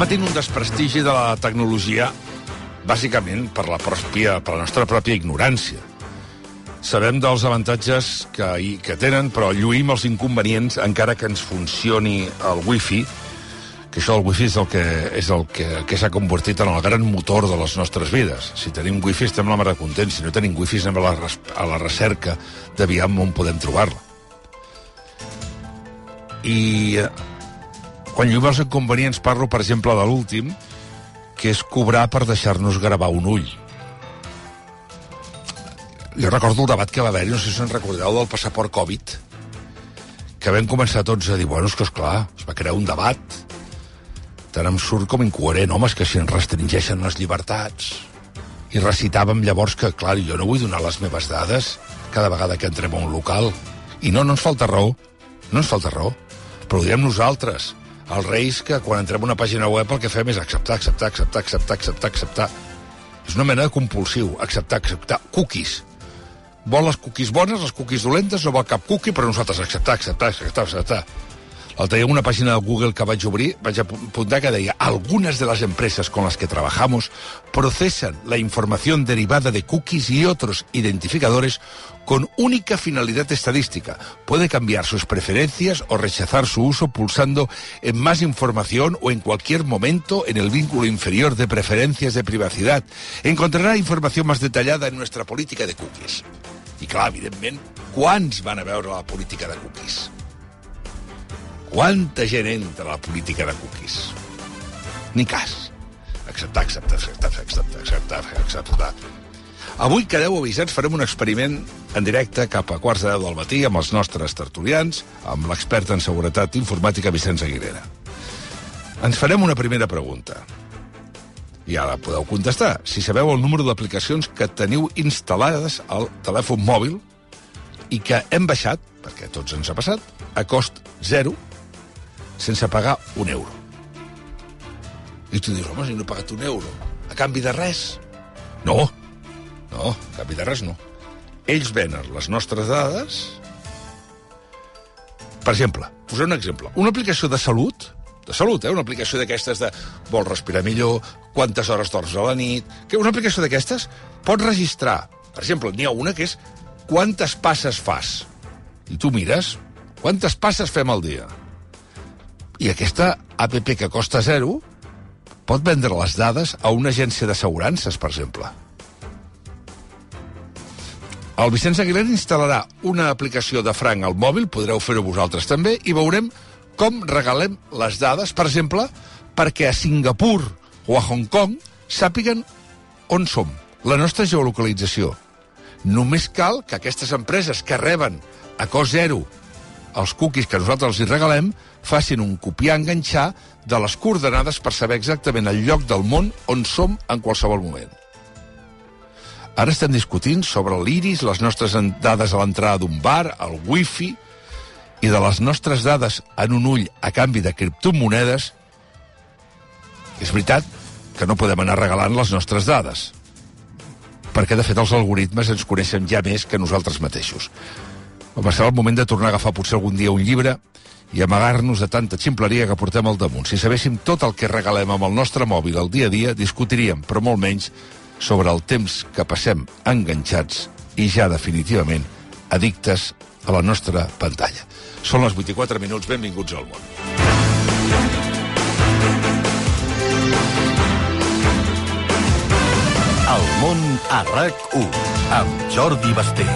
Patint un desprestigi de la tecnologia bàsicament per la, pròpia, per la nostra pròpia ignorància. Sabem dels avantatges que, hi, que tenen, però lluïm els inconvenients encara que ens funcioni el wifi, que això del wifi és el que és el que, que s'ha convertit en el gran motor de les nostres vides. Si tenim wifi estem la mare contents, si no tenim wifi anem a la, a la recerca d'aviam on podem trobar-la. I eh, quan lluïm els inconvenients parlo, per exemple, de l'últim, que és cobrar per deixar-nos gravar un ull. Jo recordo el debat que va haver-hi, no sé si se'n recordeu, del passaport Covid, que vam començar tots a dir, bueno, és que esclar, es va crear un debat, tan em surt com incoherent, home, és que si ens restringeixen les llibertats. I recitàvem llavors que, clar, jo no vull donar les meves dades cada vegada que entrem a un local. I no, no ens falta raó, no ens falta raó, però ho diem nosaltres, els reis que quan entrem a una pàgina web el que fem és acceptar, acceptar, acceptar, acceptar, acceptar, acceptar. És una mena de compulsiu, acceptar, acceptar. Cookies. Vol les cookies bones, les cookies dolentes, no vol cap cookie, però nosaltres acceptar, acceptar, acceptar, acceptar. L'altre dia una pàgina de Google que vaig obrir vaig apuntar que deia de las empresas con las que trabajamos procesan la información derivada de cookies y otros identificadores con única finalidad estadística. Puede cambiar sus preferencias o rechazar su uso pulsando en más información o en cualquier momento en el vínculo inferior de preferencias de privacidad. Encontrará información más detallada en nuestra política de cookies. I clar, evidentment, quants van a veure la política de cookies? Quanta gent entra a la política de cookies? Ni cas. Acceptar, acceptar, acceptar, acceptar, acceptar, acceptar. Avui quedeu avisats, farem un experiment en directe cap a quarts de deu del matí amb els nostres tertulians, amb l'expert en seguretat informàtica Vicenç Aguilera. Ens farem una primera pregunta. I ara podeu contestar. Si sabeu el número d'aplicacions que teniu instal·lades al telèfon mòbil i que hem baixat, perquè tots ens ha passat, a cost zero, sense pagar un euro. I tu dius, home, si no he pagat un euro, a canvi de res? No, no, a canvi de res no. Ells venen les nostres dades... Per exemple, posaré un exemple. Una aplicació de salut, de salut, eh? una aplicació d'aquestes de vol respirar millor, quantes hores dors a la nit... Que una aplicació d'aquestes pot registrar, per exemple, n'hi ha una que és quantes passes fas. I tu mires quantes passes fem al dia. I aquesta app que costa zero pot vendre les dades a una agència d'assegurances, per exemple. El Vicenç Aguilera instal·larà una aplicació de franc al mòbil, podreu fer-ho vosaltres també, i veurem com regalem les dades, per exemple, perquè a Singapur o a Hong Kong sàpiguen on som, la nostra geolocalització. Només cal que aquestes empreses que reben a cost zero els cookies que nosaltres els regalem facin un copiar-enganxar de les coordenades per saber exactament el lloc del món on som en qualsevol moment. Ara estem discutint sobre l'iris, les nostres dades a l'entrada d'un bar, el wifi, i de les nostres dades en un ull a canvi de criptomonedes. És veritat que no podem anar regalant les nostres dades, perquè, de fet, els algoritmes ens coneixen ja més que nosaltres mateixos. Home, serà el moment de tornar a agafar potser algun dia un llibre i amagar-nos de tanta ximpleria que portem al damunt. Si sabéssim tot el que regalem amb el nostre mòbil al dia a dia, discutiríem, però molt menys, sobre el temps que passem enganxats i ja definitivament addictes a la nostra pantalla. Són les 24 minuts, benvinguts al món. El món a RAC1 amb Jordi Basté.